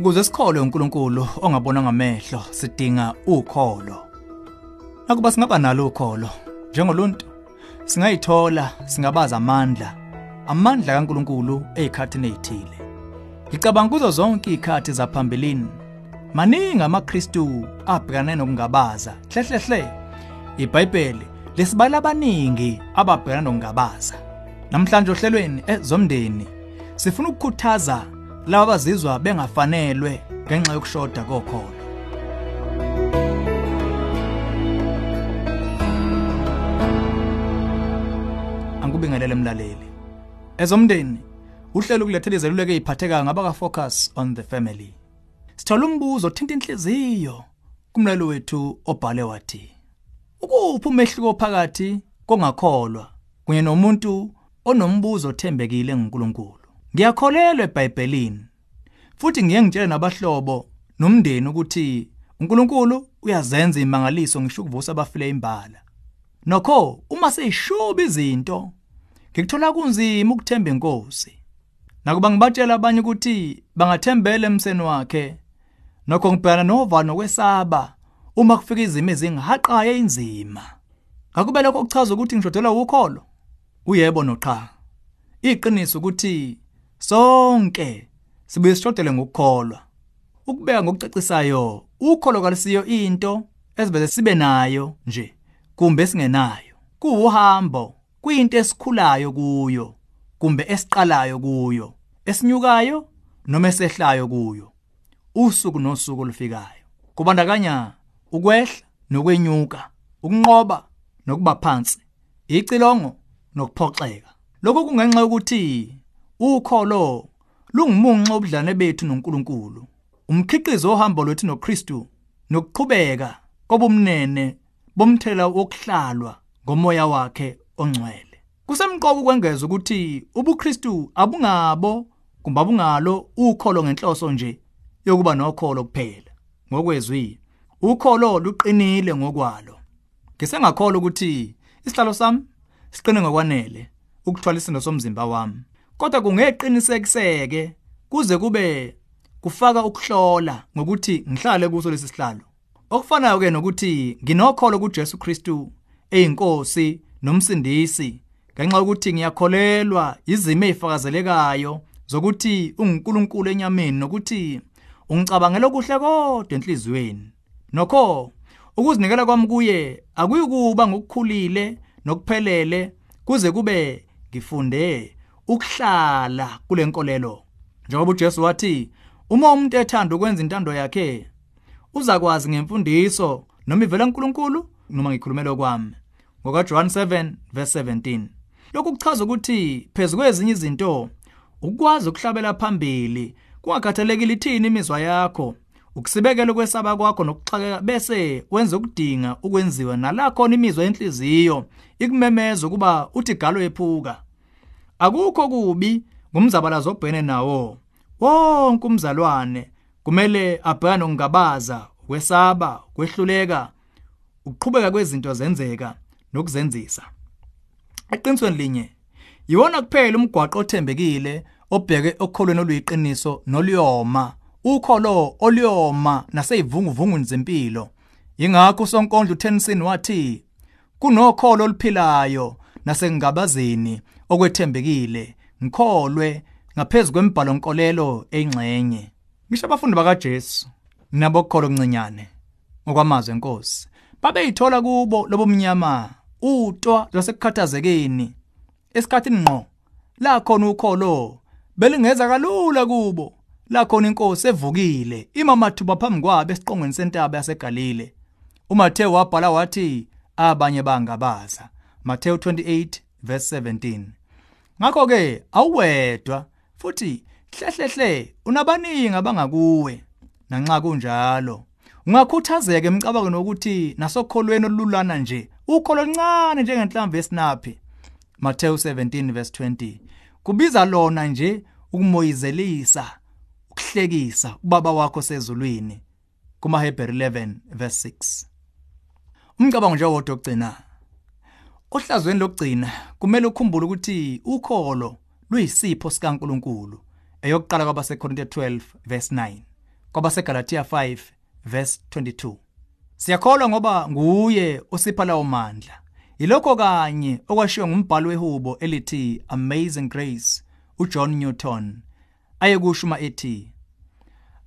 Ukuze sikholwe uNkulunkulu ongabona ngamehlo sidinga ukholo. Nakuba singaba nalo ukholo njengoluntu singayithola singabaza amandla amandla kaNkulunkulu ezikhathini ezithile. Ngicabanga kuzo zonke izikhathi zaphambilini maningi amaKristu abhekane nokungabaza hlehlehle iBhayibheli lesibala abaningi ababhekana nokungabaza namhlanje ohlelweni ezomndeni sifuna ukukhuthaza laba abazizwa bengafanelwe ngenxa yokushoda kokholo. Angikubingelele mlaleli. Ezomndeni uhlelo kulethela izeluleko eziphathekayo ngabaka focus on the family. Sithola umbuzo othinta inhliziyo kumlalo wethu obhale wathi ukuphi umehluko phakathi kongakholwa kunye nomuntu onombuzo othembekile ngoNkulunkulu ngiyakholelwa eBhayibhelini futhi ngiye ngitshele nabahlobo nomndeni ukuthi uNkulunkulu uyazenza imangaliso ngisho ukuvusa abafile imbala. Nokho uma seyishuba izinto ngikuthola kunzima ukuthemba inkosi. Nakuba ngibatshela abanye ukuthi bangathembela emseni wakhe nokho ngibhekana novalo kwesaba uma kufika izimo ezingahaqayo inzima. Akube lokho kuchaza ukuthi ngishodelwa ukholo uyebo noqha iqiniso ukuthi sonke sibuye sishodele ngokukholwa. Ukubeka ngokucacisayo ukholo kalisiyo into esivele sibe nayo nje kumbe singenayo. Kuuhambo kuyinto esikhulayo kuyo kumbe esiqalayo kuyo esinyukayo noma esehlayo kuyo. Usuku nosuku olufikayo kubandakanya ukwehla nokwenyuka ukunqoba nokuba phansi icilongo nokuphoxeka. Lokho kungenxa yokuthi ukholo lungumunxa obudlane bethu noNkulunkulu. Umkhiqizo ohambo lwethu noKristu nokuqhubeka kobumnene bomthela wokuhlalwa ngomoya wakhe ongcwele. Kusemqoka ukwengeza ukuthi ubuKristu abungabo kumbe abungalo ukholo ngenhloso nje yokuba nokholo kuphela. Ngokwezwi ukholo luqinile ngokwalo. Ngisengakholwa ukuthi isihlalo sami siqine ngokwanele ukuthwala isindo somzimba wami. Kodwa kungeqinisekiseke kuze kube kufaka ukuhlola ngokuthi ngihlale kuso lesi sihlalo. Okufanayo ke nokuthi nginokholo kuJesu Kristu eyinkosi nomsindisi ngenxa yokuthi ngiyakholelwa izimo ezifakazelekayo zokuthi unguNkulunkulu enyameni nokuthi ungicabangela okuhle kodwa enhliziyweni. Nokho ukuzinikela kwami kuye akuyikuba ngokukhulile nokuphelele kuze kube ngifunde. Ukuhlala kule nkolelo. Njengoba uJesu wathi uma umuntu ethanda ukwenza intando yakhe uzakwazi ngemfundiso noma ivela kuNkulunkulu noma ngikhulumela kwami. Ngoka John 7 verse 17 lokhu kuchaza ukuthi phezulu kwezinye izinto ukwazi ukuhlabela phambili kungakhathalekile ithini imizwa yakho ukusibekela kwesaba kwakho nokuxakeka bese wenza ukudinga ukwenziwa nalakho imizwa yenhliziyo ikumemeza ukuba uthi galo ephuka. Akukho kubi ngumzabalazo obhene nawo. Wonke umzalwane kumele abhekane ngokungabaza kwesaba kwehluleka ukuqhubeka kwezinto zenzeka nokuzenzisa. Eqinisweni linye yiwona kuphela umgwaqo othembekile obheke okholweni oluyiqiniso noliyoma ukholo oliyoma naseyivunguvunguni zempilo. Ingakho sonkondlo uTennyson wathi kunokholo oluphilayo nasengabazeni okwethembekile ngikholwe ngaphezulu kwemibhalo nkolelo eyingxenye. Ngisho abafundi bakaJesu nabo kukholo kuncinyane ngokwamazwi enkosi. Babeyithola kubo lobumnyama utwa lasekukhathazekeni esikhathini ngqo la khona ukholo belingeza kalula kubo. La khona inkosi evukile imamathuba phambi kwabo esiqongweni sentaba yaseGalile. uMathewu wabhala wathi abanye bangabaza. Matthew 28 verse 17 ngakho ke awuwedwa futhi hlehlehle unabaningi abangakuwe nanxa kunjalo. Ungakhuthazeka emicabangweni ukuthi nasokholweni olulana nje ukholo oluncane njengenhlamvu yesinaphi Matthew 17 verse 20 kubiza lona nje ukumoyizelisa ukuhlekisa ubaba wakho sezulwini. kumaHebheru 11 verse 6 Umcabango nje wodwa ogcina Ohlazweni lokugcina kumele ukhumbule ukuthi ukholo luyisipho sikaNkuluNkulu eyokuqala kwabaseKorinte 12 verse 9 kwabaseGalatia 5 verse 22 Siyakholwa ngoba nguye osipha lawo mandla. Yilokho kanye okwashiwo ngumbhalo wehubo elithi Amazing Grace uJohn Newton ayekushuma ethi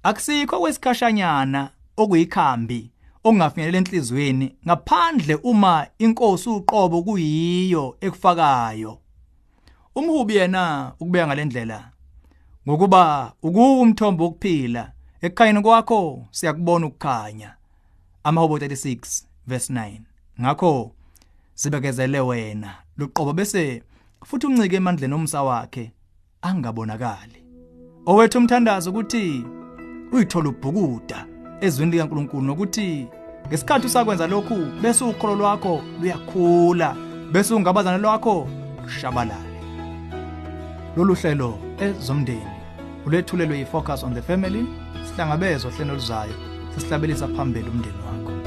Akusikho kwesikhashanyana okuyikhambi ongafinyelela enhlizweni ngaphandle uma inkosi uqobo kuyiyo ekufakayo. Umhubi yena ukubeka ngalendlela ngokuba ukumthombo wokuphila. Ekhayeni kwakho siyakubona ukukhanya. Amahubo 36 verse 9 ngakho sibekezele wena luqobo bese futhi uncike emandleni omsa wakhe angabonakali. Owethu umthandazo ukuthi uyithola ubhukuda. Ezwini likaNkuluNkulu nokuthi ngesikhathi usakwenza lokhu bese ukholo lwakho luyakhula bese ungabazana lwakho lushabalale lolu hlelo ezomndeni ulethulelwe yifocus on the family sihlangabezwa hlelo luzayo sesihlabelisa phambili umndeni wakho.